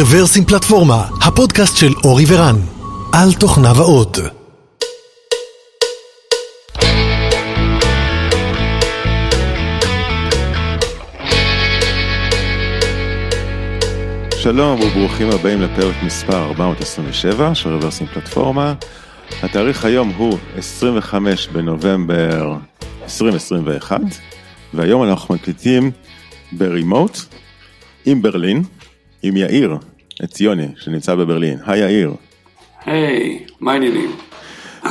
רוורסים פלטפורמה, הפודקאסט של אורי ורן, על תוכניו האות. שלום וברוכים הבאים לפרק מספר 427 של רוורסים פלטפורמה. התאריך היום הוא 25 בנובמבר 2021, והיום אנחנו מקליטים ברימוט עם ברלין, עם יאיר עציוני שנמצא בברלין. היי יאיר. היי, מה העניינים?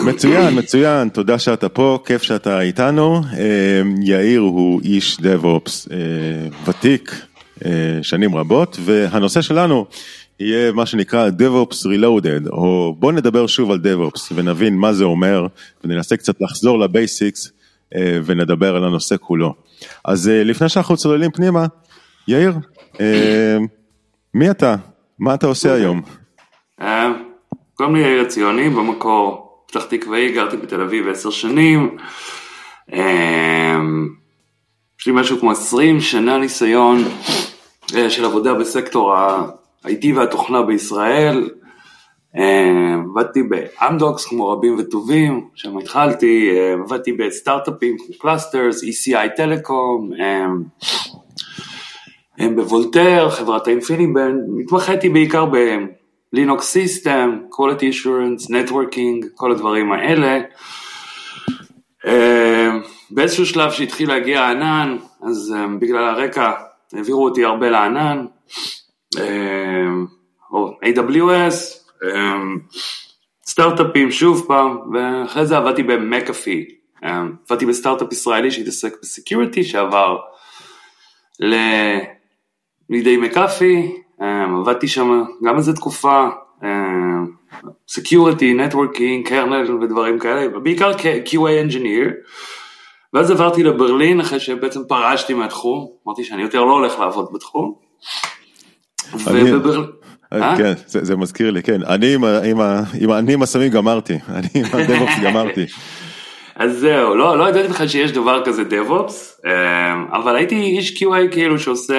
מצוין, מצוין, תודה שאתה פה, כיף שאתה איתנו. אה, יאיר הוא איש דב-אופס אה, ותיק, אה, שנים רבות, והנושא שלנו יהיה מה שנקרא DevOps Reloaded, או בוא נדבר שוב על DevOps ונבין מה זה אומר, וננסה קצת לחזור לבייסיקס ונדבר על הנושא כולו. אז לפני שאנחנו צוללים פנימה, יאיר, מי אתה? מה אתה עושה היום? קוראים לי יאיר עציוני, במקור פתח תקוואי, גרתי בתל אביב עשר שנים. יש לי משהו כמו 20 שנה ניסיון של עבודה בסקטור ה-IT והתוכנה בישראל. עבדתי באמדוקס כמו רבים וטובים, שם התחלתי, עבדתי בסטארט-אפים כמו Qlusters, ECI Telecom, ב Voltaire, חברת InfiniBand, התמחיתי בעיקר ב Linux system, quality assurance, networking, כל הדברים האלה. באיזשהו שלב שהתחיל להגיע הענן, אז בגלל הרקע העבירו אותי הרבה לענן, או AWS, סטארט-אפים שוב פעם, ואחרי זה עבדתי במקאפי, עבדתי בסטארט-אפ ישראלי שהתעסק ב security, שעבר לידי מקאפי, עבדתי שם גם איזה תקופה, security, networking, kernel ודברים כאלה, בעיקר QA engineer. ואז עברתי לברלין אחרי שבעצם פרשתי מהתחום, אמרתי שאני יותר לא הולך לעבוד בתחום. כן, זה מזכיר לי, כן, אני עם הסמים גמרתי, אני עם ה DevOps גמרתי. אז זהו, לא, לא ידעתי בכלל שיש דבר כזה DevOps, אבל הייתי איש QA כאילו שעושה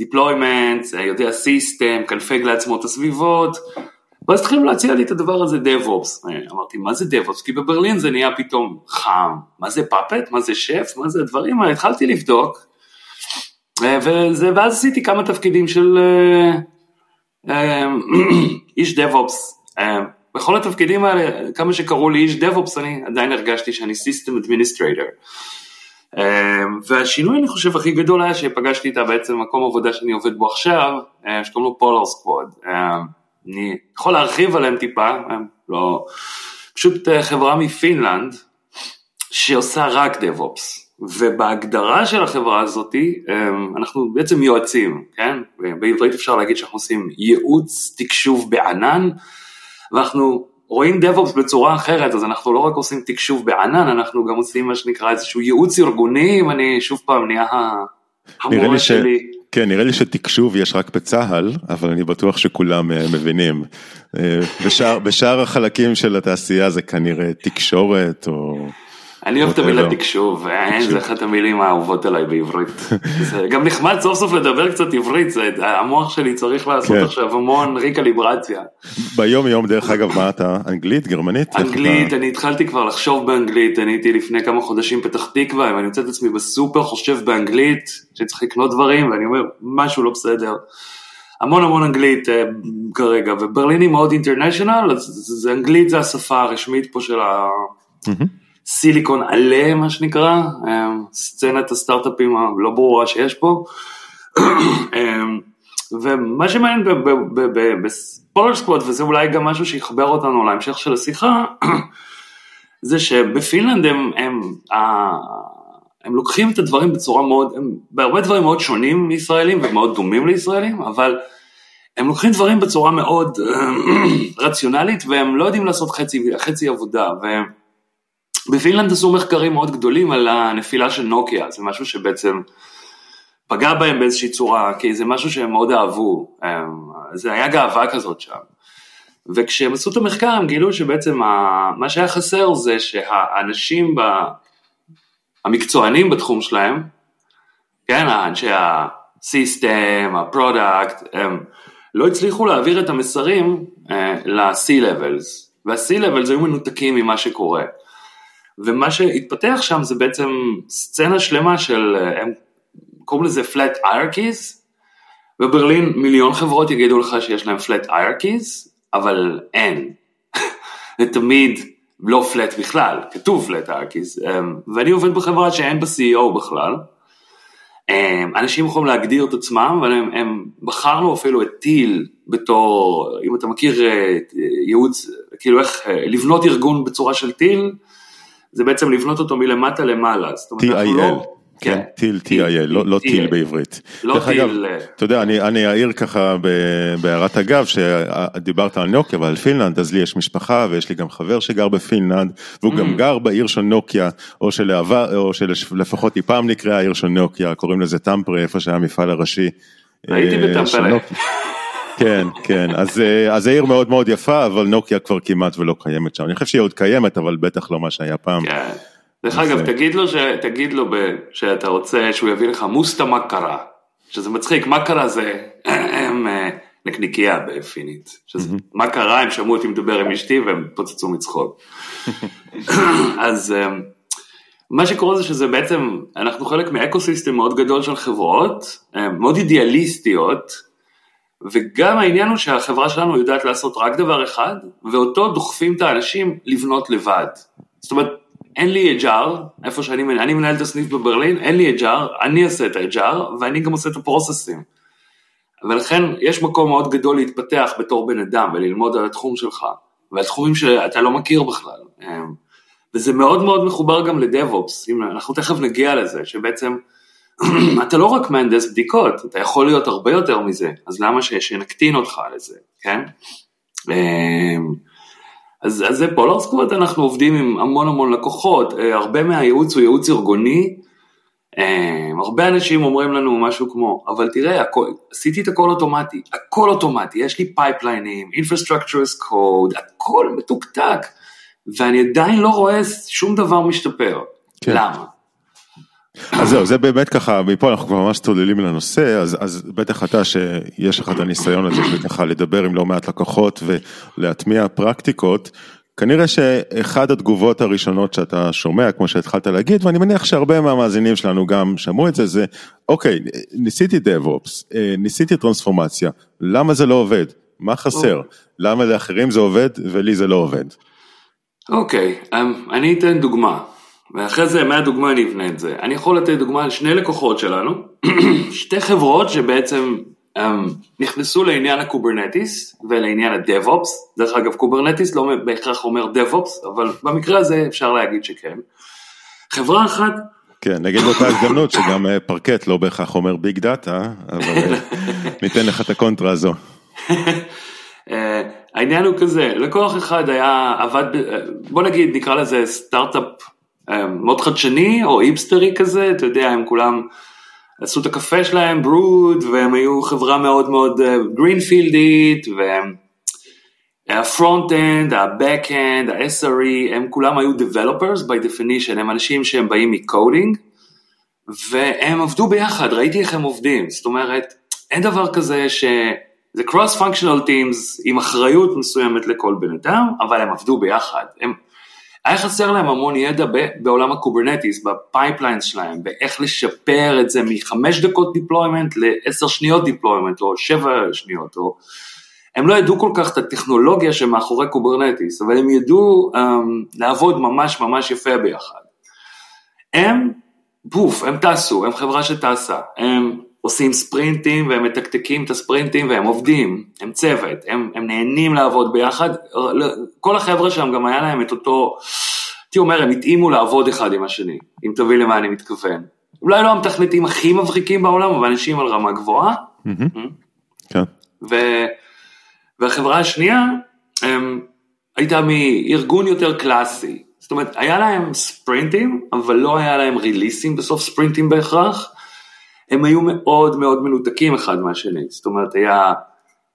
deployment, יודע סיסטם, קנפג לעצמו את הסביבות, ואז התחילו להציע לי את הדבר הזה DevOps, אמרתי מה זה DevOps? כי בברלין זה נהיה פתאום חם, מה זה פאפט? מה זה שף? מה זה הדברים האלה? התחלתי לבדוק, וזה, ואז עשיתי כמה תפקידים של איש DevOps, בכל התפקידים האלה, כמה שקראו לי איש DevOps, אני עדיין הרגשתי שאני System Administrator. והשינוי אני חושב הכי גדול היה שפגשתי איתה בעצם מקום עבודה שאני עובד בו עכשיו, שקוראים לו פולר סקוואד. אני יכול להרחיב עליהם טיפה, לא, פשוט חברה מפינלנד שעושה רק DevOps. ובהגדרה של החברה הזאת אנחנו בעצם יועצים, כן? בעברית אפשר להגיד שאנחנו עושים ייעוץ תקשוב בענן, ואנחנו רואים DevOps בצורה אחרת, אז אנחנו לא רק עושים תקשוב בענן, אנחנו גם עושים מה שנקרא איזשהו ייעוץ ארגוני, אם אני שוב פעם נהיה המורה שלי. כן, נראה לי שתקשוב יש רק בצה"ל, אבל אני בטוח שכולם מבינים. בשאר, בשאר החלקים של התעשייה זה כנראה תקשורת או... אני אוהב את המילה תקשוב, זה אחת המילים האהובות עליי בעברית. זה גם נחמד סוף סוף לדבר קצת עברית, המוח שלי צריך לעשות עכשיו המון ריקליברציה. ביום יום דרך אגב מה אתה, אנגלית, גרמנית? אנגלית, אני התחלתי כבר לחשוב באנגלית, אני הייתי לפני כמה חודשים פתח תקווה, ואני מוצא את עצמי בסופר חושב באנגלית, שצריך לקנות דברים, ואני אומר, משהו לא בסדר. המון המון אנגלית כרגע, וברלין היא מאוד אינטרנשיונל, אז אנגלית זה השפה הרשמית פה של ה... סיליקון עלה מה שנקרא, סצנת הסטארט-אפים הלא ברורה שיש פה. ומה שמעניין בספולר סקוואד, וזה אולי גם משהו שיחבר אותנו להמשך של השיחה, זה שבפינלנד הם, הם, הם לוקחים את הדברים בצורה מאוד, הם בהרבה דברים מאוד שונים מישראלים ומאוד דומים לישראלים, אבל הם לוקחים דברים בצורה מאוד רציונלית והם לא יודעים לעשות חצי, חצי עבודה. והם, בפינלנד עשו מחקרים מאוד גדולים על הנפילה של נוקיה, זה משהו שבעצם פגע בהם באיזושהי צורה, כי זה משהו שהם מאוד אהבו, זה היה גאווה כזאת שם. וכשהם עשו את המחקר הם גילו שבעצם מה שהיה חסר זה שהאנשים המקצוענים בתחום שלהם, כן, אנשי ה system, ה product, הם לא הצליחו להעביר את המסרים אה, ל-C levels, וה-C levels היו מנותקים ממה שקורה. ומה שהתפתח שם זה בעצם סצנה שלמה של, אה, הם קוראים לזה flat hierarchies, בברלין מיליון חברות יגידו לך שיש להם flat hierarchies, אבל אין. זה תמיד לא flat בכלל, כתוב flat hierarchies, אמ, ואני עובד בחברה שאין בה CEO בכלל. אמ, אנשים יכולים להגדיר את עצמם, אבל הם, הם בחרנו אפילו את טיל בתור, אם אתה מכיר אה, ייעוץ, כאילו איך לבנות ארגון בצורה של טיל, זה בעצם לבנות אותו מלמטה למעלה. T.I.L. לא, כן, טיל T.I.L, לא, לא טיל בעברית. לא טיל. אתה יודע, אני אעיר ככה בהערת אגב, שדיברת על נוקיה ועל פינלנד, אז לי יש משפחה ויש לי גם חבר שגר בפינלנד, והוא גם mm. גר בעיר של נוקיה, או שלפחות היא פעם נקראה העיר של נוקיה, קוראים לזה טמפרה, איפה שהיה המפעל הראשי. הייתי אה, בטמפרה. כן, כן, אז, אה, אז העיר מאוד מאוד יפה, אבל נוקיה כבר כמעט ולא קיימת שם. אני חושב שהיא עוד קיימת, אבל בטח לא מה שהיה פעם. כן. דרך אגב, תגיד לו, ש... תגיד לו ב... שאתה רוצה שהוא יביא לך מוסטה מקרה, שזה מצחיק, מקרה זה אה, נקניקייה בפינית. שזה, מה קרה, הם שמעו אותי מדבר עם אשתי והם פוצצו מצחוק. אז אה, מה שקורה זה שזה בעצם, אנחנו חלק מאקו סיסטם מאוד גדול של חברות, מאוד אידיאליסטיות, וגם העניין הוא שהחברה שלנו יודעת לעשות רק דבר אחד, ואותו דוחפים את האנשים לבנות לבד. זאת אומרת, אין לי HR, איפה שאני מנהל, אני מנהל את הסניף בברלין, אין לי HR, אני אעשה את ה-HR, ואני גם עושה את הפרוססים. ולכן יש מקום מאוד גדול להתפתח בתור בן אדם וללמוד על התחום שלך, ועל תחומים שאתה לא מכיר בכלל. אמ, וזה מאוד מאוד מחובר גם לדב-אופס, אנחנו תכף נגיע לזה, שבעצם אתה לא רק מהנדס בדיקות, אתה יכול להיות הרבה יותר מזה, אז למה שנקטין אותך לזה, כן? אמ, אז, אז זה Polar Squad, אנחנו עובדים עם המון המון לקוחות, אה, הרבה מהייעוץ הוא ייעוץ ארגוני, אה, הרבה אנשים אומרים לנו משהו כמו, אבל תראה, הכל, עשיתי את הכל אוטומטי, הכל אוטומטי, יש לי פייפליינים, infrastructure as code, הכל מתוקתק, ואני עדיין לא רואה שום דבר משתפר. כן. למה? אז זהו, זה באמת ככה, מפה אנחנו כבר ממש צוללים לנושא, אז, אז בטח אתה שיש לך את הניסיון הזה, וככה לדבר עם לא מעט לקוחות ולהטמיע פרקטיקות, כנראה שאחד התגובות הראשונות שאתה שומע, כמו שהתחלת להגיד, ואני מניח שהרבה מהמאזינים שלנו גם שמעו את זה, זה, אוקיי, ניסיתי DevOps, אה, ניסיתי טרנספורמציה, למה זה לא עובד? מה חסר? למה לאחרים זה עובד ולי זה לא עובד? אוקיי, okay, אמ, um, אני אתן דוגמה. ואחרי זה מהדוגמה אני אבנה את זה. אני יכול לתת דוגמה על שני לקוחות שלנו, שתי חברות שבעצם um, נכנסו לעניין ה Kubernetes ולעניין ה DevOps, דרך אגב Kubernetes לא בהכרח אומר DevOps, אבל במקרה הזה אפשר להגיד שכן. חברה אחת כן, נגיד באותה הזדמנות שגם אה, Parquet לא בהכרח אומר big data, אבל אה, ניתן לך את הקונטרה הזו. אה, העניין הוא כזה, לקוח אחד היה עבד, בוא נגיד נקרא לזה סטארט-אפ מאוד חדשני או hipsterי כזה, אתה יודע, הם כולם עשו את הקפה שלהם, brewed, והם היו חברה מאוד מאוד greenfieldית, והם... ה front-end, ה-back-end, ה-SRE, הם כולם היו developers by definition, הם אנשים שהם באים מ coding, והם עבדו ביחד, ראיתי איך הם עובדים, זאת אומרת, אין דבר כזה ש... זה cross-functional teams עם אחריות מסוימת לכל בן אדם, אבל הם עבדו ביחד. הם, היה חסר להם המון ידע בעולם ה Kubernetes, ב pipelines שלהם, באיך לשפר את זה מחמש דקות deployment לעשר שניות deployment, או שבע שניות, או... הם לא ידעו כל כך את הטכנולוגיה שמאחורי Kubernetes, אבל הם ידעו um, לעבוד ממש ממש יפה ביחד. הם, פוף, הם טסו, הם חברה שטסה, הם עושים sprintים והם מתקתקים את ה sprintים והם עובדים, הם צוות, הם, הם נהנים לעבוד ביחד, כל החבר'ה שם גם היה להם את אותו, הייתי אומר, הם התאימו לעבוד אחד עם השני, אם תבין למה אני מתכוון. אולי לא המתכנתים הכי מבריקים בעולם, אבל אנשים על רמה גבוהה. כן. והחברה השנייה הם, הייתה מארגון יותר קלאסי. זאת אומרת, היה להם ספרינטים, אבל לא היה להם ריליסים בסוף ספרינטים בהכרח. הם היו מאוד מאוד מנותקים אחד מהשני, זאת אומרת היה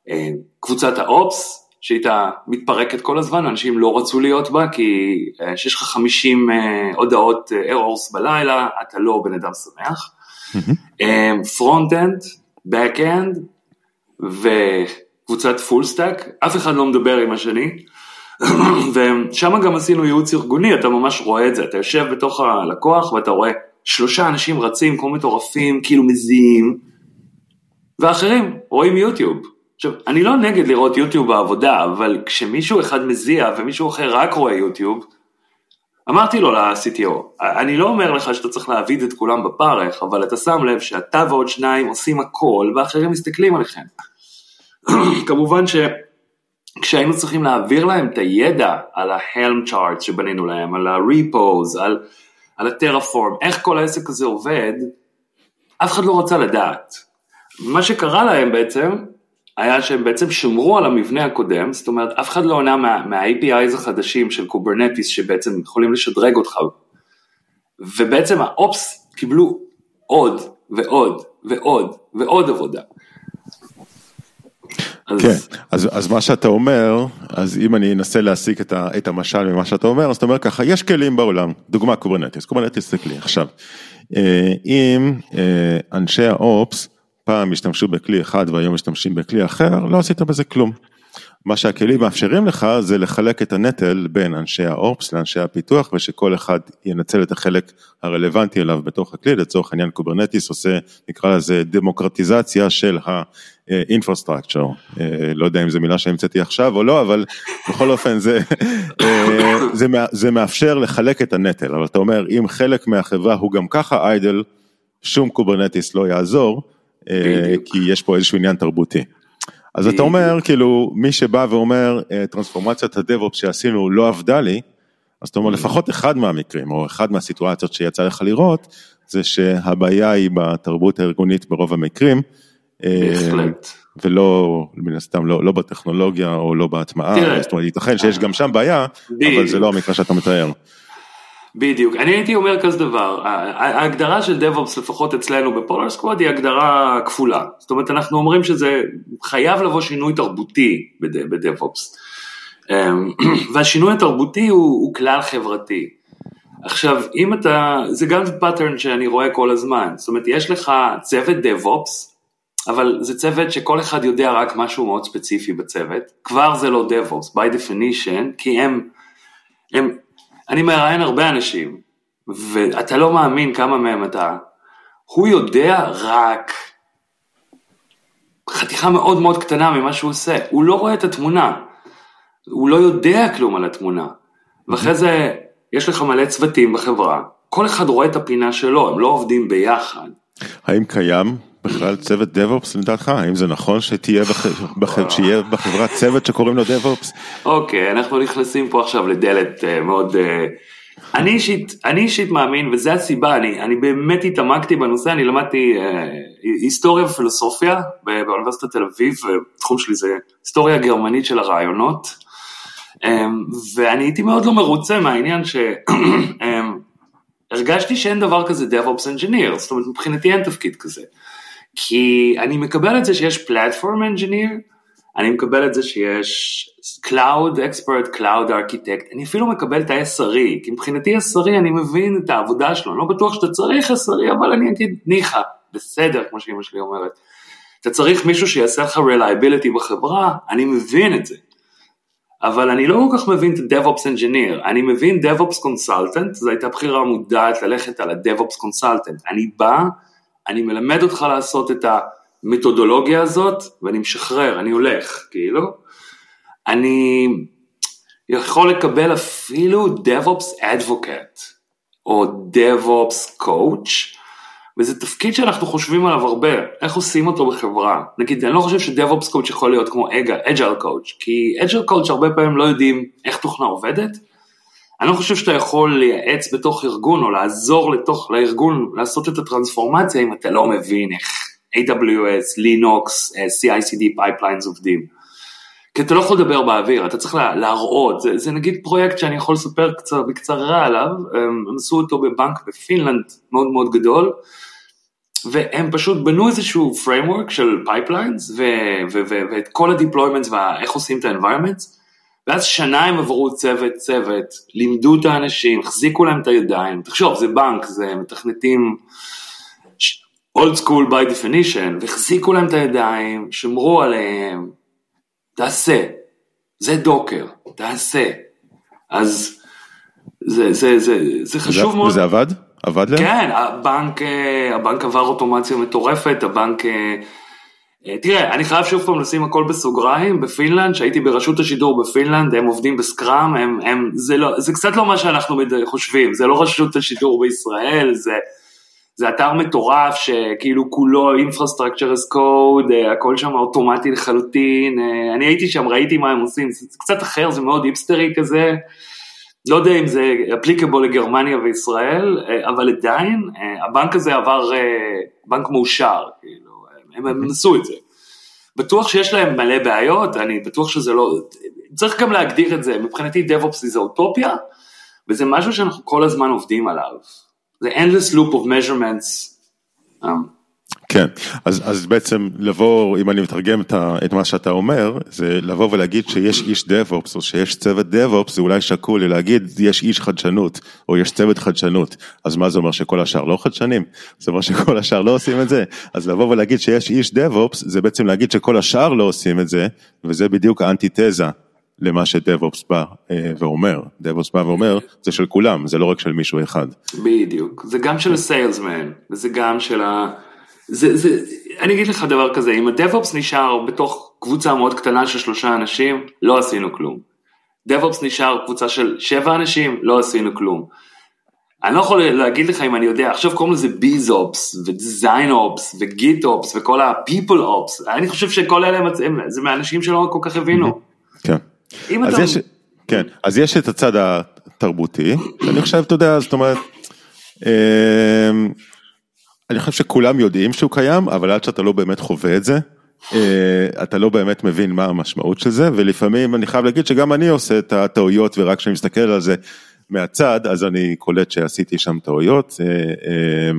אה, קבוצת ה ops שהייתה מתפרקת כל הזמן, אנשים לא רצו להיות בה כי אה, כשיש לך 50 אה, הודעות errors בלילה, אתה לא בן אדם שמח. front-end, back-end קבוצת full stack, אף אחד לא מדבר עם השני, ושם גם עשינו ייעוץ ארגוני, אתה ממש רואה את זה, אתה יושב בתוך הלקוח ואתה רואה שלושה אנשים רצים כמו מטורפים, כאילו מזיעים, ואחרים רואים יוטיוב. עכשיו, אני לא נגד לראות יוטיוב בעבודה, אבל כשמישהו אחד מזיע ומישהו אחר רק רואה יוטיוב, אמרתי לו ל-CTO, אני לא אומר לך שאתה צריך להעביד את כולם בפרך, אבל אתה שם לב שאתה ועוד שניים עושים הכל ואחרים מסתכלים עליכם. כמובן שכשהיינו צריכים להעביר להם את הידע על ה-Helm charts שבנינו להם, על ה-repos, על, על ה-terraform, איך כל העסק הזה עובד, אף אחד לא רצה לדעת. מה שקרה להם בעצם, היה שהם בעצם שמרו על המבנה הקודם, זאת אומרת אף אחד לא עונה מה, מה-APIs החדשים של Kubernetes שבעצם יכולים לשדרג אותך, ובעצם ה ops קיבלו עוד ועוד ועוד ועוד עבודה. אז... כן, אז, אז מה שאתה אומר, אז אם אני אנסה להסיק את, ה, את המשל ממה שאתה אומר, אז אתה אומר ככה, יש כלים בעולם, דוגמה Kubernetes, Kubernetes זה כלי. עכשיו, אה, אם אה, אנשי ה ops פעם השתמשו בכלי אחד והיום משתמשים בכלי אחר, לא עשית בזה כלום. מה שהכלים מאפשרים לך זה לחלק את הנטל בין אנשי ה ops לאנשי הפיתוח ושכל אחד ינצל את החלק הרלוונטי אליו בתוך הכלי, לצורך העניין Kubernetes עושה, נקרא לזה דמוקרטיזציה של ה infrastructure, אה, לא יודע אם זו מילה שהמצאתי עכשיו או לא, אבל בכל אופן זה, אה, זה, זה מאפשר לחלק את הנטל, אבל אתה אומר אם חלק מהחברה הוא גם ככה idle, שום Kubernetes לא יעזור, אה, כי יש פה איזשהו עניין תרבותי. אז אתה אומר, כאילו, מי שבא ואומר, טרנספורמציית ה DevOps שעשינו לא עבדה לי, אז אתה אומר, לפחות אחד מהמקרים, או אחד מהסיטואציות שיצא לך לראות, זה שהבעיה היא בתרבות הארגונית ברוב המקרים. אה, בהחלט. ולא, מן הסתם, לא, לא בטכנולוגיה או לא בהטמעה, זאת אומרת, ייתכן שיש גם שם בעיה, אבל זה לא המקרה שאתה מתאר. בדיוק, אני הייתי אומר כזה דבר, ההגדרה של DevOps לפחות אצלנו ב Polar Squad היא הגדרה כפולה, זאת אומרת אנחנו אומרים שזה חייב לבוא שינוי תרבותי ב-DevOps, אמ, והשינוי התרבותי הוא, הוא כלל חברתי. עכשיו אם אתה, זה גם pattern שאני רואה כל הזמן, זאת אומרת יש לך צוות DevOps, אבל זה צוות שכל אחד יודע רק משהו מאוד ספציפי בצוות, כבר זה לא DevOps by definition, כי הם, הם אני מראיין הרבה אנשים, ואתה לא מאמין כמה מהם אתה, הוא יודע רק חתיכה מאוד מאוד קטנה ממה שהוא עושה, הוא לא רואה את התמונה, הוא לא יודע כלום על התמונה, ואחרי זה יש לך מלא צוותים בחברה, כל אחד רואה את הפינה שלו, הם לא עובדים ביחד. האם קיים בכלל צוות DevOps לדעתך? האם זה נכון שתהיה בח... שיהיה בחברה צוות שקוראים לו DevOps? אוקיי, okay, אנחנו נכנסים פה עכשיו לדלת uh, מאוד... Uh, אני אישית, אני אישית מאמין, וזו הסיבה, אני, אני באמת התעמקתי בנושא, אני למדתי uh, היסטוריה ופילוסופיה באוניברסיטת תל אביב, התחום שלי זה היסטוריה גרמנית של הרעיונות, um, ואני הייתי מאוד לא מרוצה מהעניין ש... um, הרגשתי שאין דבר כזה DevOps Engineer, זאת אומרת מבחינתי אין תפקיד כזה. כי אני מקבל את זה שיש פלטפורם אנג'יניר, אני מקבל את זה שיש Cloud Expert, Cloud Architect, אני אפילו מקבל את ה-SRE, כי מבחינתי SRE אני מבין את העבודה שלו, אני לא בטוח שאתה צריך SRE, אבל אני אגיד ניחא, בסדר, כמו שאמא שלי אומרת. אתה צריך מישהו שיעשה לך reliability בחברה, אני מבין את זה. אבל אני לא כל כך מבין את DevOps Engineer, אני מבין DevOps Consultant, זו הייתה בחירה מודעת ללכת על ה-DevOps Consultant. אני בא אני מלמד אותך לעשות את המתודולוגיה הזאת, ואני משחרר, אני הולך, כאילו. אני יכול לקבל אפילו DevOps Advocate, או DevOps Coach, וזה תפקיד שאנחנו חושבים עליו הרבה, איך עושים אותו בחברה. נגיד, אני לא חושב ש-DevOps Coach יכול להיות כמו Agile Coach, כי Agile Coach הרבה פעמים לא יודעים איך תוכנה עובדת, אני לא חושב שאתה יכול לייעץ בתוך ארגון או לעזור לתוך, לארגון לעשות את הטרנספורמציה אם אתה לא מבין איך AWS, Linux, CICD pipelines עובדים. כי אתה לא יכול לדבר באוויר, אתה צריך להראות, זה, זה נגיד פרויקט שאני יכול לספר קצר, בקצרה עליו, הם עשו אותו בבנק בפינלנד מאוד מאוד גדול, והם פשוט בנו איזשהו framework של pipelines ואת כל ה-deployments ואיך עושים את ה-environments, ואז שנה הם עברו צוות צוות, לימדו את האנשים, החזיקו להם את הידיים, תחשוב זה בנק, זה מתכנתים old school by definition, והחזיקו להם את הידיים, שמרו עליהם, תעשה. זה Docker, תעשה. אז זה, זה, זה, זה חשוב וזה, מאוד. וזה עבד? עבד להם? כן, הבנק, אה, הבנק עבר אוטומציה מטורפת, הבנק... אה, אה, תראה, אני חייב שוב פעם לשים הכל בסוגריים, בפינלנד, שהייתי ברשות השידור בפינלנד, הם עובדים ב Scrum, הם, הם, זה, לא, זה קצת לא מה שאנחנו חושבים, זה לא רשות השידור בישראל, זה, זה אתר מטורף שכאילו כולו infrastructure as code, הכל שם אוטומטי לחלוטין, אני הייתי שם, ראיתי מה הם עושים, זה קצת אחר, זה מאוד היפסטרי כזה. לא יודע אם זה אפליקבול לגרמניה וישראל, אבל עדיין הבנק הזה עבר בנק מאושר, כאילו, הם, הם עשו את זה. בטוח שיש להם מלא בעיות, אני בטוח שזה לא, צריך גם להגדיר את זה, מבחינתי DevOps זה אוטופיה, וזה משהו שאנחנו כל הזמן עובדים עליו. זה endless loop of measurements. כן, אז, אז בעצם לבוא, אם אני מתרגם את, ה, את מה שאתה אומר, זה לבוא ולהגיד שיש איש DevOps או שיש צוות DevOps, זה אולי שקול להגיד יש איש חדשנות או יש צוות חדשנות, אז מה זה אומר שכל השאר לא חדשנים? זה אומר שכל השאר לא עושים את זה, אז לבוא ולהגיד שיש איש DevOps זה בעצם להגיד שכל השאר לא עושים את זה, וזה בדיוק האנטיתזה למה ש DevOps בא ואומר, DevOps בא ואומר, זה של כולם, זה לא רק של מישהו אחד. בדיוק, זה גם של ה salesman, וזה גם של ה... זה, זה, אני אגיד לך דבר כזה, אם ה DevOps נשאר בתוך קבוצה מאוד קטנה של שלושה אנשים, לא עשינו כלום. DevOps נשאר קבוצה של שבע אנשים, לא עשינו כלום. אני לא יכול להגיד לך אם אני יודע, עכשיו קוראים לזה BizOps, ו DesignOps, ו GitOps, וכל ה-people-ops, אני חושב שכל אלה הם, זה מהאנשים שלא כל כך הבינו. כן. אז אתה... יש, כן, אז יש את הצד התרבותי, אני חושב, אתה יודע, זאת אומרת, אני חושב שכולם יודעים שהוא קיים, אבל עד שאתה לא באמת חווה את זה, אתה לא באמת מבין מה המשמעות של זה, ולפעמים אני חייב להגיד שגם אני עושה את הטעויות, ורק כשאני מסתכל על זה מהצד, אז אני קולט שעשיתי שם טעויות,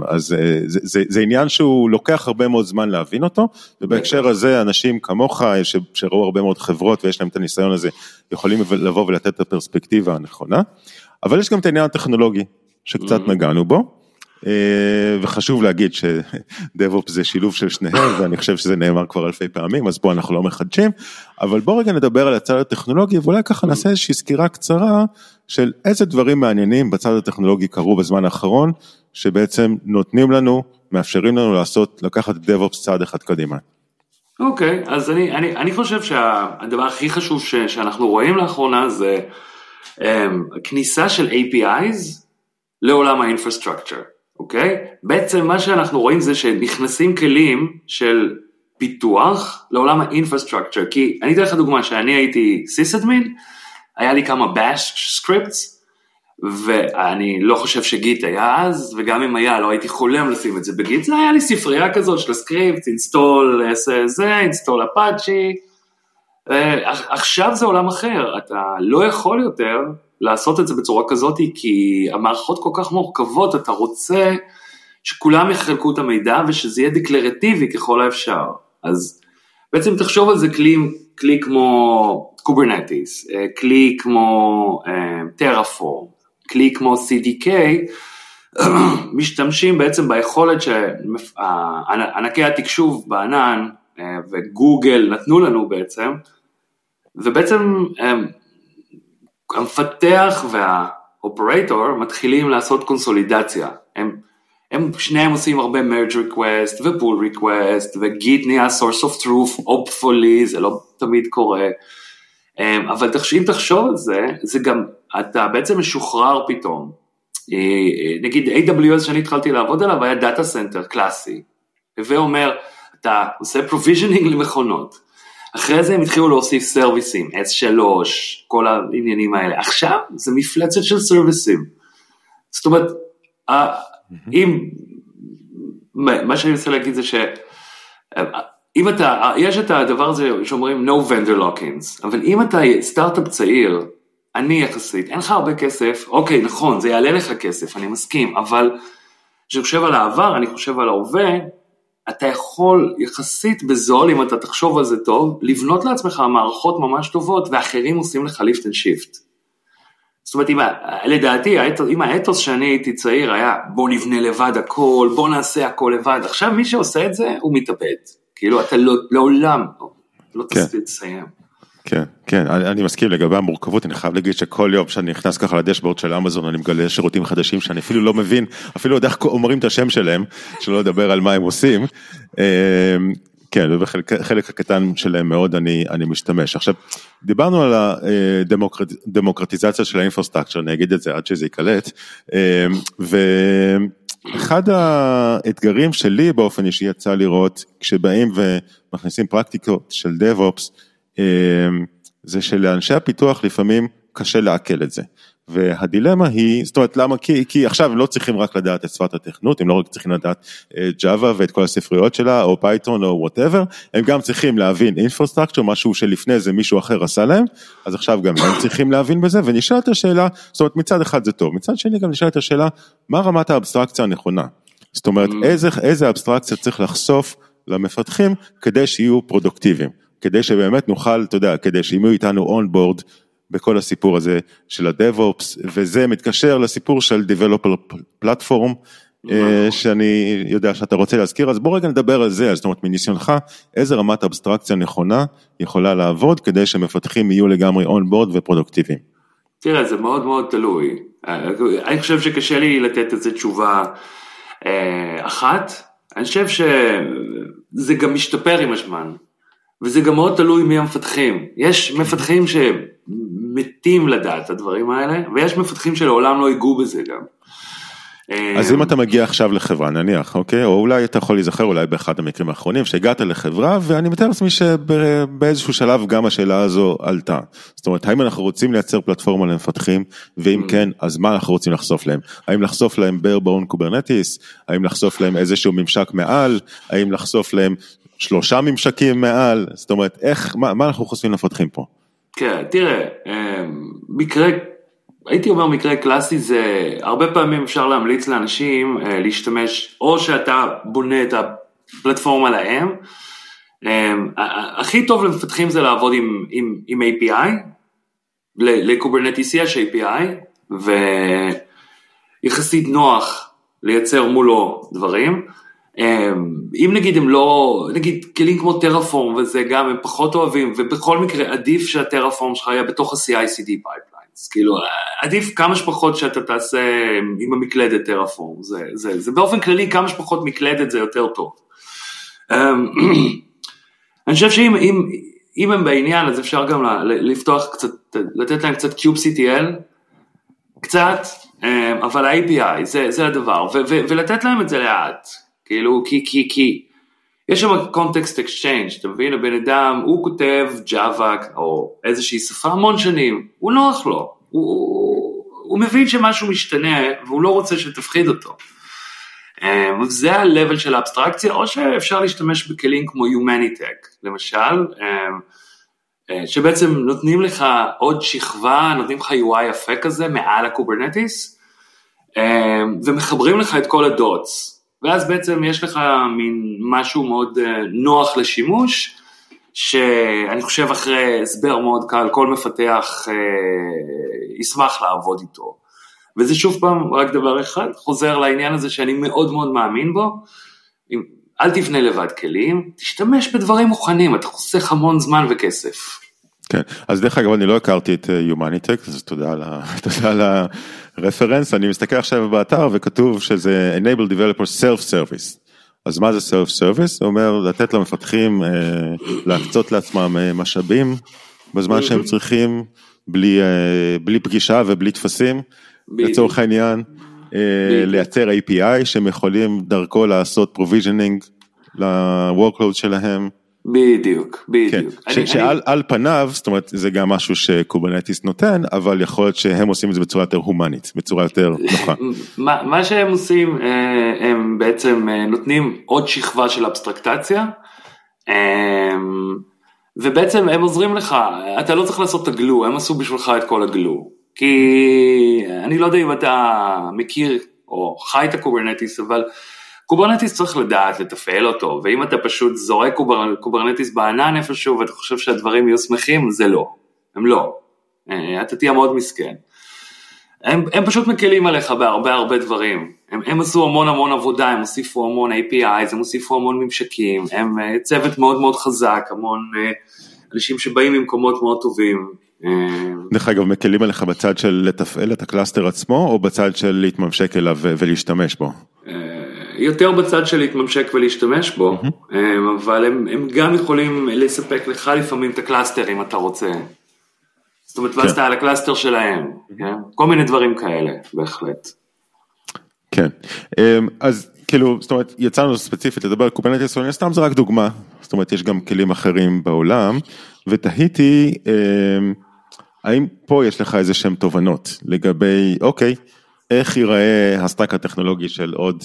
אז זה, זה, זה עניין שהוא לוקח הרבה מאוד זמן להבין אותו, ובהקשר הזה אנשים כמוך, שראו הרבה מאוד חברות ויש להם את הניסיון הזה, יכולים לבוא ולתת את הפרספקטיבה הנכונה, אבל יש גם את העניין הטכנולוגי, שקצת נגענו בו. וחשוב להגיד שדב-אופ זה שילוב של שניהם ואני חושב שזה נאמר כבר אלפי פעמים אז פה אנחנו לא מחדשים אבל בוא רגע נדבר על הצד הטכנולוגי ואולי ככה נעשה איזושהי סקירה קצרה של איזה דברים מעניינים בצד הטכנולוגי קרו בזמן האחרון שבעצם נותנים לנו מאפשרים לנו לעשות לקחת DevOps צעד אחד קדימה. אוקיי okay, אז אני, אני, אני חושב שהדבר הכי חשוב ש, שאנחנו רואים לאחרונה זה um, כניסה של APIs לעולם ה infrastructure. אוקיי? בעצם מה שאנחנו רואים זה שנכנסים כלים של פיתוח לעולם ה infrastructure, כי אני אתן לך דוגמה שאני הייתי sysadmin, היה לי כמה bash scripts, ואני לא חושב ש Git היה אז, וגם אם היה לא הייתי חולם לשים את זה ב Git, זה היה לי ספרייה כזאת של ה script, install זה, install Apache, עכשיו זה עולם אחר, אתה לא יכול יותר לעשות את זה בצורה כזאת, כי המערכות כל כך מורכבות, אתה רוצה שכולם יחלקו את המידע ושזה יהיה declarativeי ככל האפשר. אז בעצם תחשוב על זה כלי, כלי כמו Kubernetes, כלי כמו טראפורם, כלי כמו CDK, משתמשים בעצם ביכולת שענקי התקשוב בענן וגוגל נתנו לנו בעצם, ובעצם המפתח והאופרטור מתחילים לעשות קונסולידציה. הם, הם שניהם עושים הרבה merge request ו-pull request וגיט נהיה source of truth, hopefully, זה לא תמיד קורה. אמ, אבל אם תחשוב על זה, זה גם, אתה בעצם משוחרר פתאום. אה, אה, נגיד AWS שאני התחלתי לעבוד עליו היה data center קלאסי. הווה אומר, אתה עושה provisioning למכונות, אחרי זה הם התחילו להוסיף serviceים, S3, כל העניינים האלה. עכשיו זה מפלצת של serviceים. זאת אומרת, אם, מה שאני רוצה להגיד זה ש... אם אתה, יש את הדבר הזה שאומרים no vendor lock-ins, אבל אם אתה סטארט-אפ צעיר, אני יחסית, אין לך הרבה כסף, אוקיי, נכון, זה יעלה לך כסף, אני מסכים, אבל כשאני חושב על העבר, אני חושב על ההווה, אתה יכול יחסית בזול, אם אתה תחשוב על זה טוב, לבנות לעצמך מערכות ממש טובות ואחרים עושים לך lift and shift. זאת אומרת, אם, לדעתי, אם האתוס שאני הייתי צעיר היה בוא נבנה לבד הכל, בוא נעשה הכל לבד, עכשיו מי שעושה את זה הוא מתאבד. כאילו אתה לא, לעולם לא כן. תסיים. כן, כן, אני, אני מסכים לגבי המורכבות, אני חייב להגיד שכל יום שאני נכנס ככה לדשבורד של אמזון, אני מגלה שירותים חדשים שאני אפילו לא מבין, אפילו יודע איך אומרים את השם שלהם, שלא לדבר על מה הם עושים. כן, ובחלק הקטן שלהם מאוד אני, אני משתמש. עכשיו, דיברנו על הדמוקרטיזציה של האינפרסטרקצ'ר, אני אגיד את זה עד שזה ייקלט, ואחד האתגרים שלי באופן אישי יצא לראות, כשבאים ומכניסים פרקטיקות של DevOps, זה שלאנשי הפיתוח לפעמים קשה לעכל את זה. והדילמה היא, זאת אומרת למה, כי, כי עכשיו הם לא צריכים רק לדעת את שפת התכנות, הם לא רק צריכים לדעת ג'אווה ואת כל הספריות שלה, או פייתון או whatever, הם גם צריכים להבין infrastructure, משהו שלפני זה מישהו אחר עשה להם, אז עכשיו גם הם צריכים להבין בזה, ונשאלת השאלה, זאת אומרת מצד אחד זה טוב, מצד שני גם נשאלת השאלה, מה רמת האבסטרקציה הנכונה? זאת אומרת, mm. איזה, איזה אבסטרקציה צריך לחשוף למפתחים כדי שיהיו פרודוקטיביים, כדי שבאמת נוכל, אתה יודע, כדי שהם יהיו איתנו אונבורד, בכל הסיפור הזה של ה-DevOps, וזה מתקשר לסיפור של Developer Platform, אה, שאני יודע שאתה רוצה להזכיר, אז בוא רגע נדבר על זה, זאת אומרת מניסיונך, איזה רמת אבסטרקציה נכונה יכולה לעבוד כדי שמפתחים יהיו לגמרי אונבורד ופרודוקטיביים. תראה, זה מאוד מאוד תלוי. אני חושב שקשה לי לתת איזה תשובה אה, אחת, אני חושב שזה גם משתפר עם הזמן, וזה גם מאוד תלוי מי המפתחים. יש מפתחים ש... מתים לדעת את הדברים האלה, ויש מפתחים שלעולם לא ייגעו בזה גם. אז אם אתה מגיע עכשיו לחברה נניח, אוקיי, או אולי אתה יכול להיזכר אולי באחד המקרים האחרונים שהגעת לחברה ואני מתאר לעצמי שבאיזשהו שלב גם השאלה הזו עלתה. זאת אומרת, האם אנחנו רוצים לייצר פלטפורמה למפתחים, ואם mm. כן, אז מה אנחנו רוצים לחשוף להם? האם לחשוף להם bare bone קוברנטיס? האם לחשוף להם איזשהו ממשק מעל? האם לחשוף להם שלושה ממשקים מעל? זאת אומרת, איך, מה, מה אנחנו חושפים למפתחים פה? כן, תראה, אמ, מקרה, הייתי אומר מקרה קלאסי זה, הרבה פעמים אפשר להמליץ לאנשים אה, להשתמש, או שאתה בונה את הפלטפורמה להם, אמ, הכי טוב למפתחים זה לעבוד עם, עם, עם API, לקוברנטיס יש API, ויחסית נוח לייצר מולו דברים. אמ, אם נגיד הם לא, נגיד כלים כמו טרפורם וזה גם הם פחות אוהבים ובכל מקרה עדיף שהטרפורם שלך יהיה בתוך ה-CI/CD pipelines, כאילו עדיף כמה שפחות שאתה תעשה עם המקלדת טרפורם, זה, זה, זה באופן כללי כמה שפחות מקלדת זה יותר טוב. אמ, אני חושב שאם אם, אם הם בעניין אז אפשר גם לפתוח קצת, לתת להם קצת kubectl, קצת, אמ, אבל ה-API זה, זה הדבר, ו, ו, ולתת להם את זה לאט. כאילו, כי, כי, כי, יש שם context exchange, אתה מבין? הבן אדם, הוא כותב ג'אווה או איזושהי שפה המון שנים, הוא נוח לו, הוא, הוא, הוא מבין שמשהו משתנה והוא לא רוצה שתפחיד אותו. אמ, זה ה-level של האבסטרקציה, או שאפשר להשתמש בכלים כמו Humanitec, למשל, אמ, אה, שבעצם נותנים לך עוד שכבה, נותנים לך UI יפה כזה מעל הקוברנטיס, אמ, ומחברים לך את כל ה dots. ואז בעצם יש לך מין משהו מאוד אה, נוח לשימוש, שאני חושב אחרי הסבר מאוד קל, כל מפתח אה, ישמח לעבוד איתו. וזה שוב פעם רק דבר אחד, חוזר לעניין הזה שאני מאוד מאוד מאמין בו, אל תבנה לבד כלים, תשתמש בדברים מוכנים, אתה חוסך המון זמן וכסף. כן, אז דרך אגב אני לא הכרתי את אה, אז תודה על הרפרנס, אני מסתכל עכשיו באתר וכתוב שזה enable developer self service. אז מה זה self service? זה אומר לתת למפתחים אה, להקצות לעצמם אה, משאבים בזמן שהם צריכים, בלי, בלי פגישה ובלי טפסים, לצורך העניין, לייצר API שהם יכולים דרכו לעשות provisioning ל-workload שלהם. בדיוק, בדיוק. כן, אני, שעל. פניו, זאת אומרת, זה גם משהו שקוברנטיס נותן, אבל יכול להיות שהם עושים את זה בצורה יותר יומנית, בצורה יותר נוחה. מה, מה שהם עושים, אה, הם בעצם אה, נותנים עוד שכבה של אבסטרקטציה, אה, ובעצם הם עוזרים לך, אתה לא צריך לעשות את ה glue, הם עשו בשבילך את כל ה glue. כי אני לא יודע אם אתה מכיר או חי את הקוברנטיס, אבל קוברנטיס צריך לדעת לתפעל אותו, ואם אתה פשוט זורק קובר, קוברנטיס בענן איפשהו ואתה חושב שהדברים יהיו שמחים, זה לא, הם לא, אה, אתה תהיה מאוד מסכן. הם, הם פשוט מקלים עליך בהרבה הרבה דברים, הם, הם עשו המון המון עבודה, הם הוסיפו המון APIs, הם הוסיפו המון ממשקים, הם אה, צוות מאוד מאוד חזק, המון, אנשים שבאים ממקומות מאוד טובים. אה, דרך אגב, מקלים עליך בצד של לתפעל את הקלאסטר עצמו, או בצד של להתממשק אליו ולהשתמש בו? יותר בצד של להתממשק ולהשתמש בו, אבל הם, הם גם יכולים לספק לך לפעמים את הקלאסטר אם אתה רוצה. זאת אומרת, ואז כן. אתה על הקלאסטר שלהם, כן? כל מיני דברים כאלה, בהחלט. כן, אמ, אז כאילו, זאת אומרת, יצאנו ספציפית לדבר על קוברנטיס, אבל סתם זה רק דוגמה, זאת אומרת, יש גם כלים אחרים בעולם, ותהיתי, אמ, האם פה יש לך איזה שהם תובנות לגבי, אוקיי, איך ייראה ה stack הטכנולוגי של עוד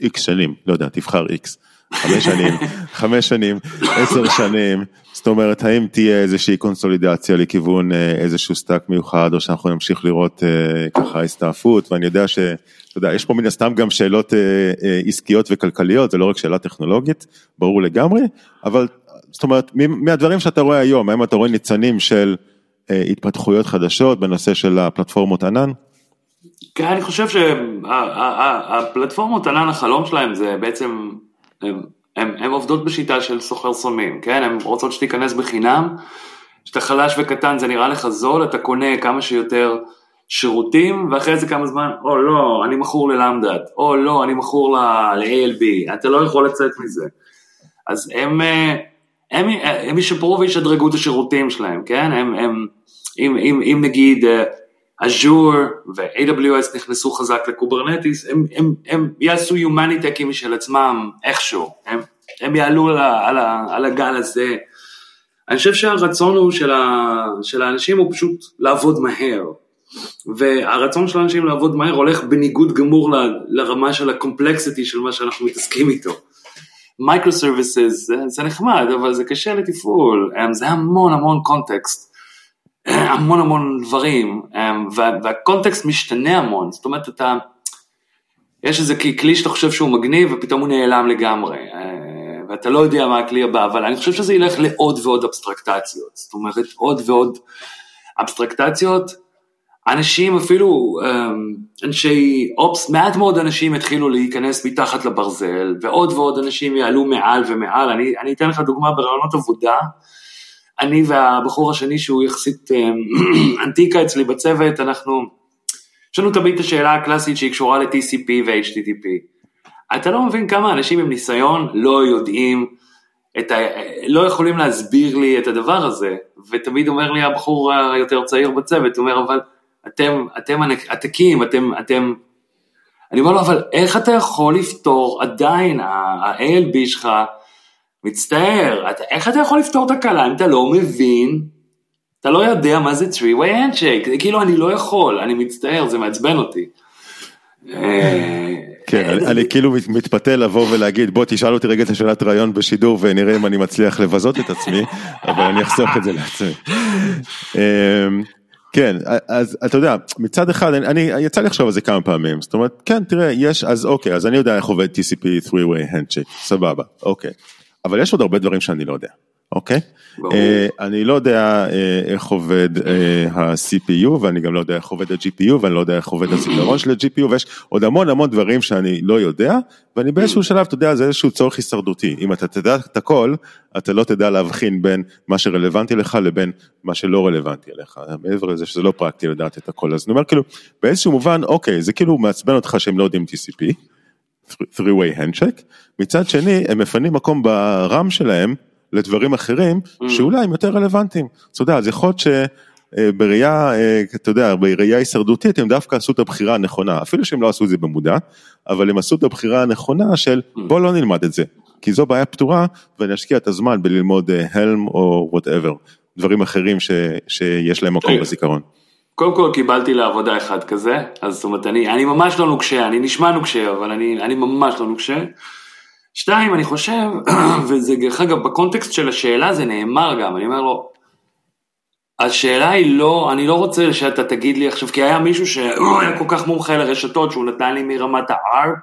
איקס שנים, לא יודע, תבחר איקס. חמש שנים, חמש שנים, עשר שנים, זאת אומרת, האם תהיה איזושהי קונסולידציה לכיוון אה, איזשהו stack מיוחד, או שאנחנו נמשיך לראות אה, ככה הסתעפות, ואני יודע ש... אתה יודע, יש פה מן הסתם גם שאלות אה, עסקיות וכלכליות, זה לא רק שאלה טכנולוגית, ברור לגמרי, אבל זאת אומרת, מהדברים שאתה רואה היום, האם אתה רואה ניצנים של התפתחויות חדשות בנושא של הפלטפורמות ענן? כן, אני חושב שהפלטפורמות ענן, החלום שלהם זה בעצם הן עובדות בשיטה של סוחר סמים, כן? הן רוצות שתיכנס בחינם, כשאתה חלש וקטן זה נראה לך זול, אתה קונה כמה שיותר שירותים, ואחרי זה כמה זמן, או לא, אני מכור ללמדד, או לא, אני מכור ל-ALB, אתה לא יכול לצאת מזה. אז הם, אה, הם, הם ישפרו וישדרגו את השירותים שלהם, כן? הם, הם, אם, אם, אם נגיד אה, אג'ור ו-AWS נכנסו חזק לקוברנטיס, הם, הם, הם יעשו Humanitecים משל עצמם איכשהו, הם, הם יעלו על, על, על הגל הזה. אני חושב שהרצון הוא של, ה, של האנשים הוא פשוט לעבוד מהר, והרצון של האנשים לעבוד מהר הולך בניגוד גמור ל, לרמה של ה complexity של מה שאנחנו מתעסקים איתו. micro services זה נחמד, אבל זה קשה לתפעול, זה המון המון context. המון המון דברים, אמ, וה context משתנה המון, זאת אומרת אתה, יש איזה כלי שאתה חושב שהוא מגניב ופתאום הוא נעלם לגמרי, אה, ואתה לא יודע מה הכלי הבא, אבל אני חושב שזה ילך לעוד ועוד אבסטרקטציות, זאת אומרת עוד ועוד אבסטרקטציות, אנשים אפילו, אמ, אנשי Ops, מעט מאוד אנשים התחילו להיכנס מתחת לברזל, ועוד ועוד אנשים יעלו מעל ומעל, אני, אני אתן לך דוגמה בראיונות עבודה, אני והבחור השני שהוא יחסית אמ, אנטיקה אצלי בצוות, אנחנו, יש לנו תמיד את השאלה הקלאסית שהיא קשורה ל-TCP ו-HTTP. אתה לא מבין כמה אנשים עם ניסיון לא יודעים, את ה... לא יכולים להסביר לי את הדבר הזה, ותמיד אומר לי הבחור היותר צעיר בצוות, הוא אומר, אבל אתם, אתם עתקים, אתם, אתם, אני אומר לו, אבל איך אתה יכול לפתור עדיין, ה-ALB שלך, מצטער, אתה, איך אתה יכול לפתור תקלה אם אתה לא מבין, אתה לא יודע מה זה 3-way handshake, כאילו אני לא יכול, אני מצטער, זה מעצבן אותי. אה, כן, אני כאילו מתפתה לבוא ולהגיד בוא תשאל אותי רגע את השאלת רעיון בשידור ונראה אם אני מצליח לבזות את עצמי, אבל אני אחסוך את זה לעצמי. אמ, כן, אז אתה יודע, מצד אחד, אני, יצא לי לחשוב על זה כמה פעמים, זאת אומרת, כן, תראה, יש, אז אוקיי, אז אני יודע איך עובד TCP 3-way handshake, סבבה, אוקיי. אבל יש עוד הרבה דברים שאני לא יודע, אוקיי? ברור. אה, אני לא יודע אה, איך עובד אה, ה-CPU ואני גם לא יודע איך עובד ה-GPU ואני לא יודע איך עובד הזיכרון של ה-GPU ויש עוד המון המון דברים שאני לא יודע ואני באיזשהו שלב, אתה יודע, זה איזשהו צורך הישרדותי. אם אתה תדע את הכל, אתה לא תדע להבחין בין מה שרלוונטי לך לבין מה שלא רלוונטי אליך. מעבר לזה שזה לא פרקטי לדעת את הכל. אז אני אומר כאילו, באיזשהו מובן, אוקיי, זה כאילו מעצבן אותך שהם לא יודעים TCP. Three-way handshake, מצד שני הם מפנים מקום ב RAM שלהם לדברים אחרים mm. שאולי הם יותר רלוונטיים. אתה יודע, אז יכול להיות שבראייה, אה, אתה יודע, בראייה הישרדותית הם דווקא עשו את הבחירה הנכונה, אפילו שהם לא עשו את זה במודע, אבל הם עשו את הבחירה הנכונה של mm. בוא לא נלמד את זה, כי זו בעיה פתורה ואני אשקיע את הזמן בללמוד Helm או whatever, דברים אחרים ש, שיש להם מקום בזיכרון. קודם כל קיבלתי לעבודה אחד כזה, אז זאת אומרת, אני, אני ממש לא נוקשה, אני נשמע נוקשה, אבל אני, אני ממש לא נוקשה. שתיים, אני חושב, וזה דרך אגב, בקונטקסט של השאלה זה נאמר גם, אני אומר לו, השאלה היא לא, אני לא רוצה שאתה תגיד לי עכשיו, כי היה מישהו שהיה כל כך מומחה לרשתות, שהוא נתן לי מרמת הארפ,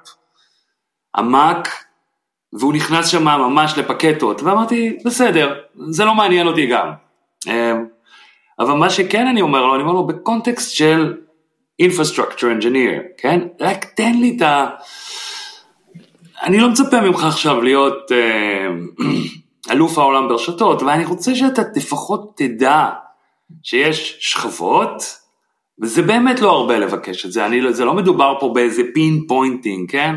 המאק, והוא נכנס שם ממש לפקטות, ואמרתי, בסדר, זה לא מעניין אותי גם. אבל מה שכן אני אומר לו, אני אומר לו בקונטקסט של infrastructure engineer, כן? רק תן לי את ה... אני לא מצפה ממך עכשיו להיות, uh, אלוף העולם ברשתות, ואני רוצה שאתה לפחות תדע שיש שכבות, וזה באמת לא הרבה לבקש את זה, אני, לא- זה לא מדובר פה באיזה pinpointing, כן?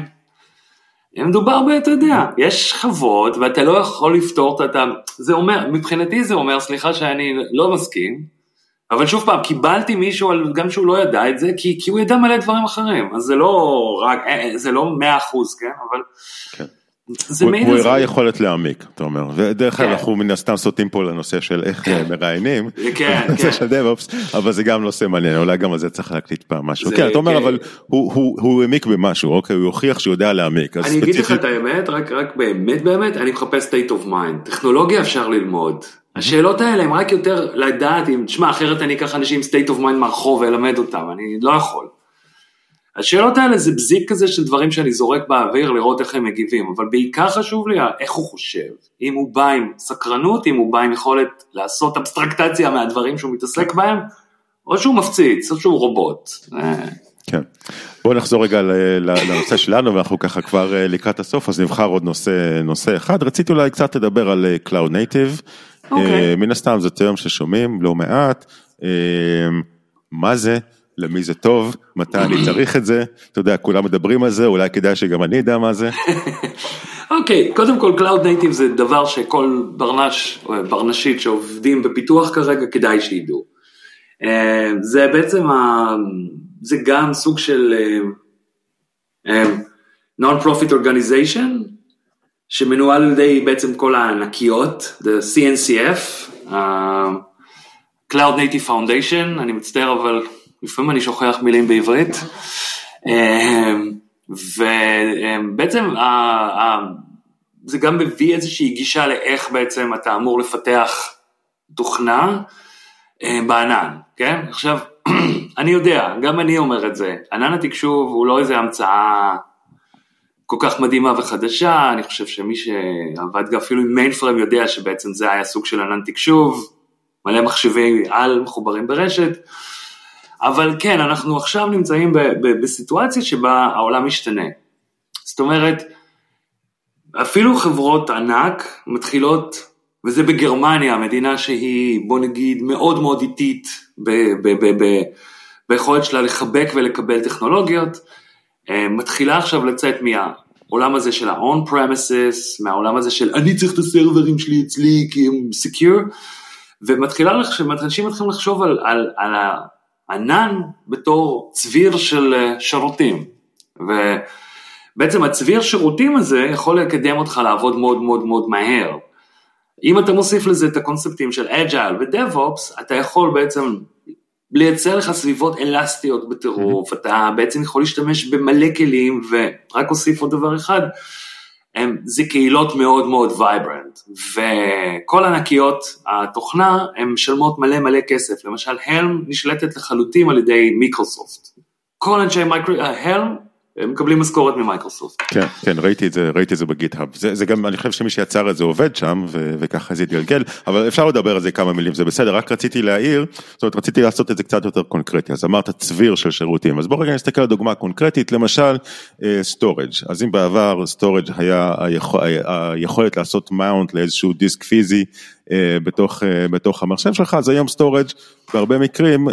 מדובר ב... אתה יודע, יש שכבות ואתה לא יכול לפתור את ה... זה אומר, מבחינתי זה אומר, סליחה שאני לא מסכים, אבל שוב פעם, קיבלתי מישהו, גם שהוא לא ידע את זה, כי, כי הוא ידע מלא דברים אחרים, אז זה לא רק, אה, זה לא מאה אחוז, כן? אבל... כן. זה הוא, הוא הראה יכולת להעמיק, אתה אומר, ודרך אגב כן. אנחנו מן הסתם סוטים פה לנושא של איך כן. מראיינים, כן, כן. של דב-אופס, אבל זה גם נושא מעניין, אולי גם על זה צריך להקליט פעם משהו, כן, אתה אומר, אבל הוא העמיק במשהו, אוקיי, הוא הוכיח שהוא יודע להעמיק, אני אגיד לך את האמת, רק באמת באמת, אני מחפש state of mind, טכנולוגיה אפשר ללמוד, השאלות האלה הם רק יותר לדעת אם, תשמע, אחרת אני אקח אנשים state of mind מהרחוב ואלמד אותם, אני לא יכול. השאלות האלה זה בזיק כזה של דברים שאני זורק באוויר לראות איך הם מגיבים, אבל בעיקר חשוב לי איך הוא חושב, אם הוא בא עם סקרנות, אם הוא בא עם יכולת לעשות אבסטרקטציה מהדברים שהוא מתעסק בהם, או שהוא מפציץ, או שהוא רובוט. כן. בוא נחזור רגע לנושא שלנו ואנחנו ככה כבר אה, לקראת הסוף אז נבחר עוד נושא נושא אחד רציתי אולי קצת לדבר על אה, Cloud Native. אוקיי. אה, מן הסתם זה טרם ששומעים לא מעט מה זה למי זה טוב, מתי אני צריך את זה, אתה יודע, כולם מדברים על זה, אולי כדאי שגם אני אדע מה זה. אוקיי, okay, קודם כל Cloud Native זה דבר שכל ברנש, או ברנשית שעובדים בפיתוח כרגע כדאי שידעו. אה, זה בעצם, ה... זה גם סוג של Non-Profit Organization, שמנוהל על ידי בעצם כל הענקיות, the CNCF, uh, Cloud Native Foundation, אני מצטער אבל לפעמים אני שוכח מילים בעברית, אמ, ובעצם זה גם מביא איזושהי גישה לאיך בעצם אתה אמור לפתח תוכנה אמ, בענן, כן? עכשיו, אני יודע, גם אני אומר את זה, ענן התקשוב הוא לא איזה המצאה כל כך מדהימה וחדשה, אני חושב שמי שעבד אפילו עם מיינפרם יודע שבעצם זה היה סוג של ענן תקשוב, מלא מחשבי על מחוברים ברשת, אבל כן, אנחנו עכשיו נמצאים ב- ב- בסיטואציה שבה העולם משתנה. זאת אומרת, אפילו חברות ענק מתחילות, וזה בגרמניה, מדינה שהיא, בוא נגיד, מאוד מאוד איטית ב- ב- ב- ביכולת שלה לחבק ולקבל טכנולוגיות, מתחילה עכשיו לצאת מהעולם הזה של ה-on premises, מהעולם הזה של אני צריך את הסרברים שלי אצלי כי הם secure, ומתחילה, אנשים מתחילים לחשוב על, על, על ענן בתור צביר של אה, שירותים. ובעצם הצביר שירותים הזה יכול לקדם אותך לעבוד מאוד מאוד מאוד מהר. אם אתה מוסיף לזה את הקונספטים של Agile ו DevOps, אתה יכול בעצם לייצר לך סביבות אלסטיות בטירוף, mm-hmm. אתה בעצם יכול להשתמש במלא כלים, ורק אוסיף עוד דבר אחד, הם, זה קהילות מאוד מאוד vibrant, וכל ענקיות התוכנה הן משלמות מלא מלא כסף, למשל Helm נשלטת לחלוטין על ידי מיקרוסופט. כל אנשי Micro, Helm הם מקבלים משכורת ממייקרוסופט. כן, כן, ראיתי את זה, ראיתי את זה ב GitHub. זה, זה גם, אני חושב שמי שיצר את זה עובד שם, ו, וככה זה התגלגל, אבל אפשר לדבר על זה כמה מילים, זה בסדר, רק רציתי להעיר, זאת אומרת, רציתי לעשות את זה קצת יותר קונקרטי, אז אמרת צביר של שירותים, אז בוא רגע נסתכל על דוגמה קונקרטית, למשל, storage, uh, אז אם בעבר storage היה היכול, היכולת לעשות mount לאיזשהו דיסק פיזי, uh, בתוך, בתוך המחשב שלך, אז היום storage בהרבה מקרים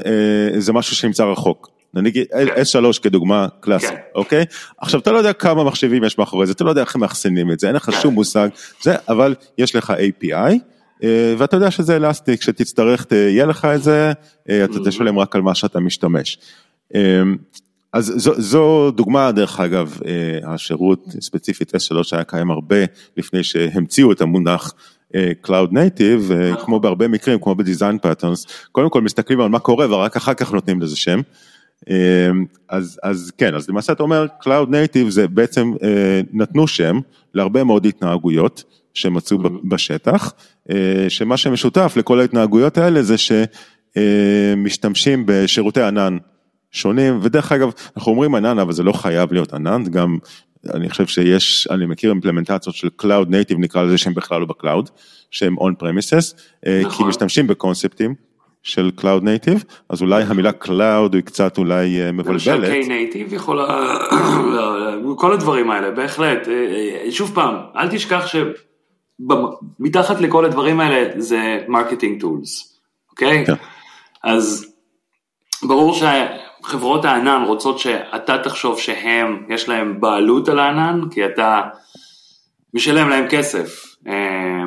זה משהו שנמצא רחוק. נגיד S3 כדוגמה קלאסית, כן. אוקיי? עכשיו אתה לא יודע כמה מחשבים יש מאחורי זה, אתה לא יודע איך הם מאחסנים את זה, אין לך שום מושג, זה, אבל יש לך API. אה, ואתה יודע שזה elastic, שתצטרך, יהיה לך את זה, אה, אתה תשלם רק על מה שאתה משתמש. אה, אז זו, זו דוגמה, דרך אגב, השירות ספציפית S3 היה קיים הרבה לפני שהמציאו את המונח Cloud Native, כמו בהרבה מקרים, כמו ב design patterns, קודם כל מסתכלים על מה קורה ורק אחר כך נותנים לזה שם. אמ, אז, אז כן, אז למעשה אתה אומר Cloud Native זה בעצם אה, נתנו שם להרבה מאוד התנהגויות שמצאו בשטח, אה, שמה שמשותף לכל ההתנהגויות האלה זה שמשתמשים בשירותי ענן שונים, ודרך אגב, אנחנו אומרים ענן, אבל זה לא חייב להיות ענן, גם אני חושב שיש, אני מכיר implementציות של Cloud Native, נקרא לזה שהם בכלל לא ב cloud, שהם on premises, אה, נכון. כי משתמשים בקונספטים. של Cloud Native, אז אולי המילה Cloud היא קצת אולי אה, מבלבלת. למשל Knative יכולה, כל הדברים האלה, בהחלט. אה, אה, שוב פעם, אל תשכח מתחת לכל הדברים האלה זה marketing tools, אוקיי? כן. אז ברור שחברות הענן רוצות שאתה תחשוב שהם, יש להם בעלות על הענן, כי אתה משלם להם כסף. אה,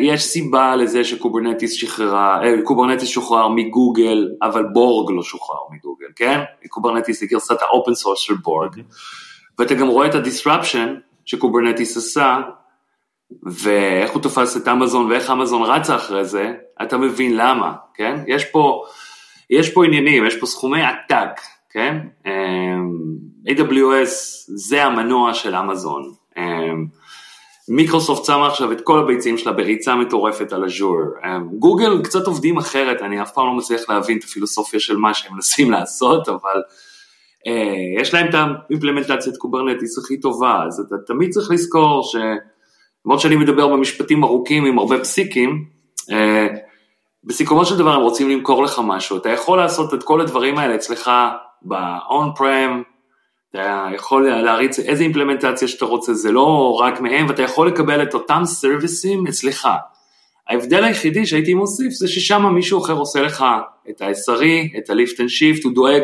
יש סיבה לזה ש Kubernetes שחררה, אה, Kubernetes שוחרר מגוגל, אבל Borg לא שוחרר מגוגל, כן? Kubernetes היא גרסת ה open source של Borg. ואתה גם רואה את ה disruption ש Kubernetes עשה, ואיך הוא תופס את אמזון ואיך אמזון רצה אחרי זה, אתה מבין למה, כן? יש פה, יש פה עניינים, יש פה סכומי עתק, כן? אה, AWS זה המנוע של Amazon. Microsoft שמה עכשיו את כל הביצים שלה בריצה מטורפת על Azure. Google קצת עובדים אחרת, אני אף פעם לא מצליח להבין את הפילוסופיה של מה שהם מנסים לעשות, אבל uh, יש להם את ה implementציית Kubernetes הכי טובה, אז אתה תמיד צריך לזכור ש... למרות שאני מדבר במשפטים ארוכים עם הרבה פסיקים, uh, בסיכומו של דבר הם רוצים למכור לך משהו, אתה יכול לעשות את כל הדברים האלה אצלך ב-on-prem, אתה יכול להריץ איזה implementציה שאתה רוצה, זה לא רק מהם, ואתה יכול לקבל את אותם serviceים אצלך. ההבדל היחידי שהייתי מוסיף זה ששם מישהו אחר עושה לך את ה-SRE, את ה-Lift and Shift, הוא דואג,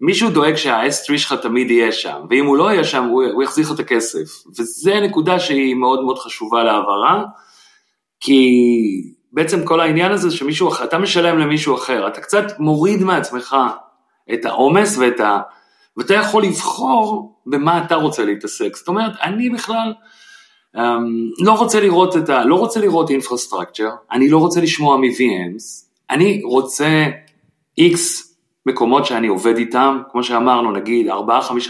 מישהו דואג שה-S3 שלך תמיד יהיה שם, ואם הוא לא יהיה שם הוא יחזיר לך את הכסף, וזו נקודה שהיא מאוד מאוד חשובה להעברה, כי בעצם כל העניין הזה שמישהו אחר, אתה משלם למישהו אחר, אתה קצת מוריד מעצמך את העומס ואת ה... ואתה יכול לבחור במה אתה רוצה להתעסק. זאת אומרת, אני בכלל um, לא רוצה לראות את ה... לא רוצה לראות אינפרסטרקצ'ר, אני לא רוצה לשמוע מ-VMs, אני רוצה X מקומות שאני עובד איתם, כמו שאמרנו, נגיד 4-5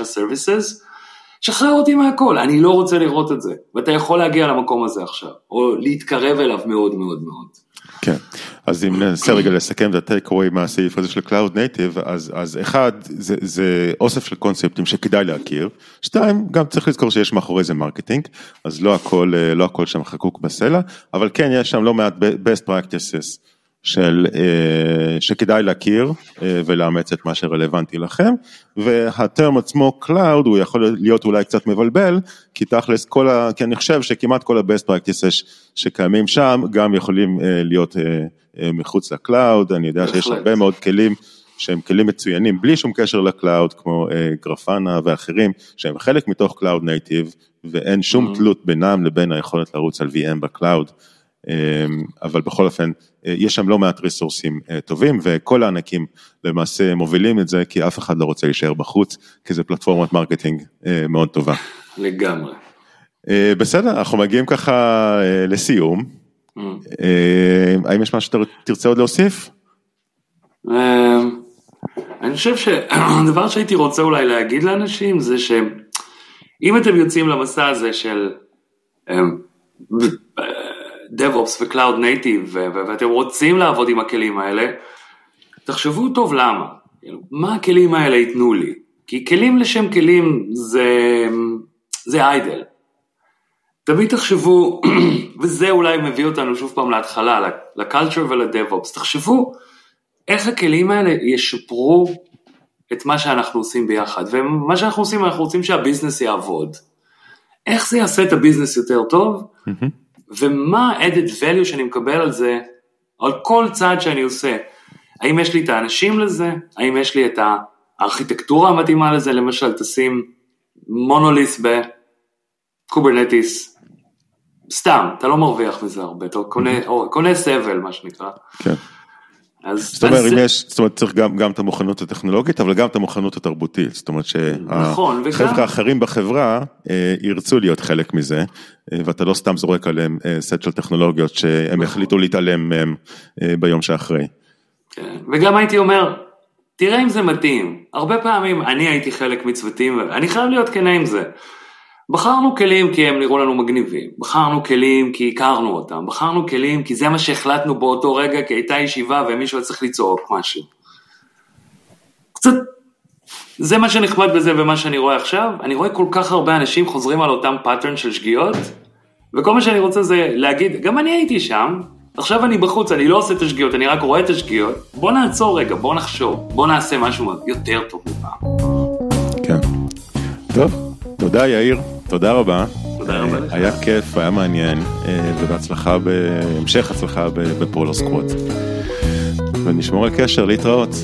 services, שחרר אותי מהכל, אני לא רוצה לראות את זה, ואתה יכול להגיע למקום הזה עכשיו, או להתקרב אליו מאוד מאוד מאוד. כן, אז אם ננסה רגע לסכם את ה-takeaway מהסעיף הזה של Cloud Native, אז, אז אחד, זה, זה אוסף של קונספטים שכדאי להכיר, שתיים, גם צריך לזכור שיש מאחורי זה marketing, אז לא הכל, לא הכל שם חקוק בסלע, אבל כן, יש שם לא מעט best practices. של, אה, שכדאי להכיר אה, ולאמץ את מה שרלוונטי לכם, והטרם עצמו Cloud הוא יכול להיות אולי קצת מבלבל, כי תכלס כל ה... כי אני חושב שכמעט כל ה-best practices שקיימים שם גם יכולים אה, להיות מחוץ ל-Cloud, אני יודע שיש הרבה מאוד כלים שהם כלים מצוינים בלי שום קשר לקלאוד, כמו גרפנה ואחרים, שהם חלק מתוך Cloud Native, ואין שום mm-hmm. תלות בינם לבין היכולת לרוץ על VM ב cloud. אמ, אבל בכל אופן, אה, יש שם לא מעט resource ים אה, טובים, וכל הענקים למעשה מובילים את זה, כי אף אחד לא רוצה להישאר בחוץ, כי זה פלטפורמת marketing אה, מאוד טובה. לגמרי. בסדר, אנחנו מגיעים ככה לסיום. Mm. האם יש משהו שתרצה עוד להוסיף? אני חושב שהדבר שהייתי רוצה אולי להגיד לאנשים זה שאם אתם יוצאים למסע הזה של DevOps ו-Cloud Native ואתם רוצים לעבוד עם הכלים האלה, תחשבו טוב למה, כאילו, מה הכלים האלה ייתנו לי, כי כלים לשם כלים זה, זה איידל. תמיד תחשבו, וזה אולי מביא אותנו שוב פעם להתחלה, לקלצ'ר ולדב-אופס, תחשבו איך הכלים האלה ישפרו את מה שאנחנו עושים ביחד, ומה שאנחנו עושים, אנחנו רוצים שהביזנס יעבוד. איך זה יעשה את ה business יותר טוב? Mm-hmm. ומה ה-added value שאני מקבל על זה, על כל צעד שאני עושה. האם יש לי את האנשים לזה? האם יש לי את הארכיטקטורה המתאימה לזה? למשל, תשים monolith ב Kubernetes. סתם, אתה לא מרוויח מזה הרבה, אתה קונה, או, קונה סבל, מה שנקרא. כן. אז, זאת אומרת, אם יש, זאת אומרת, צריך גם, גם את המוכנות הטכנולוגית, אבל גם את המוכנות התרבותית, זאת אומרת נכון, שהחבר'ה וגם... האחרים בחברה אה, ירצו להיות חלק מזה, אה, ואתה לא סתם זורק עליהם אה, סט של טכנולוגיות שהם נכון. החליטו להתעלם מהם אה, ביום שאחרי. כן, וגם הייתי אומר, תראה אם זה מתאים, הרבה פעמים אני הייתי חלק מצוותים, אני חייב להיות כנה עם זה. בחרנו כלים כי הם נראו לנו מגניבים, בחרנו כלים כי הכרנו אותם, בחרנו כלים כי זה מה שהחלטנו באותו רגע, כי הייתה ישיבה ומישהו היה צריך לצעוק משהו. קצת, זה מה שנחמד בזה ומה שאני רואה עכשיו, אני רואה כל כך הרבה אנשים חוזרים על אותם pattern של שגיאות, וכל מה שאני רוצה זה להגיד, גם אני הייתי שם, עכשיו אני בחוץ, אני לא עושה את השגיאות, אני רק רואה את השגיאות, בוא נעצור רגע, בוא נחשוב, בוא נעשה משהו יותר טוב מפעם. כן. טוב, תודה יאיר. תודה רבה. תודה רבה לך. היה כיף, היה מעניין, ובהצלחה, בהמשך הצלחה ב Polar Squad. ונשמור על קשר, להתראות.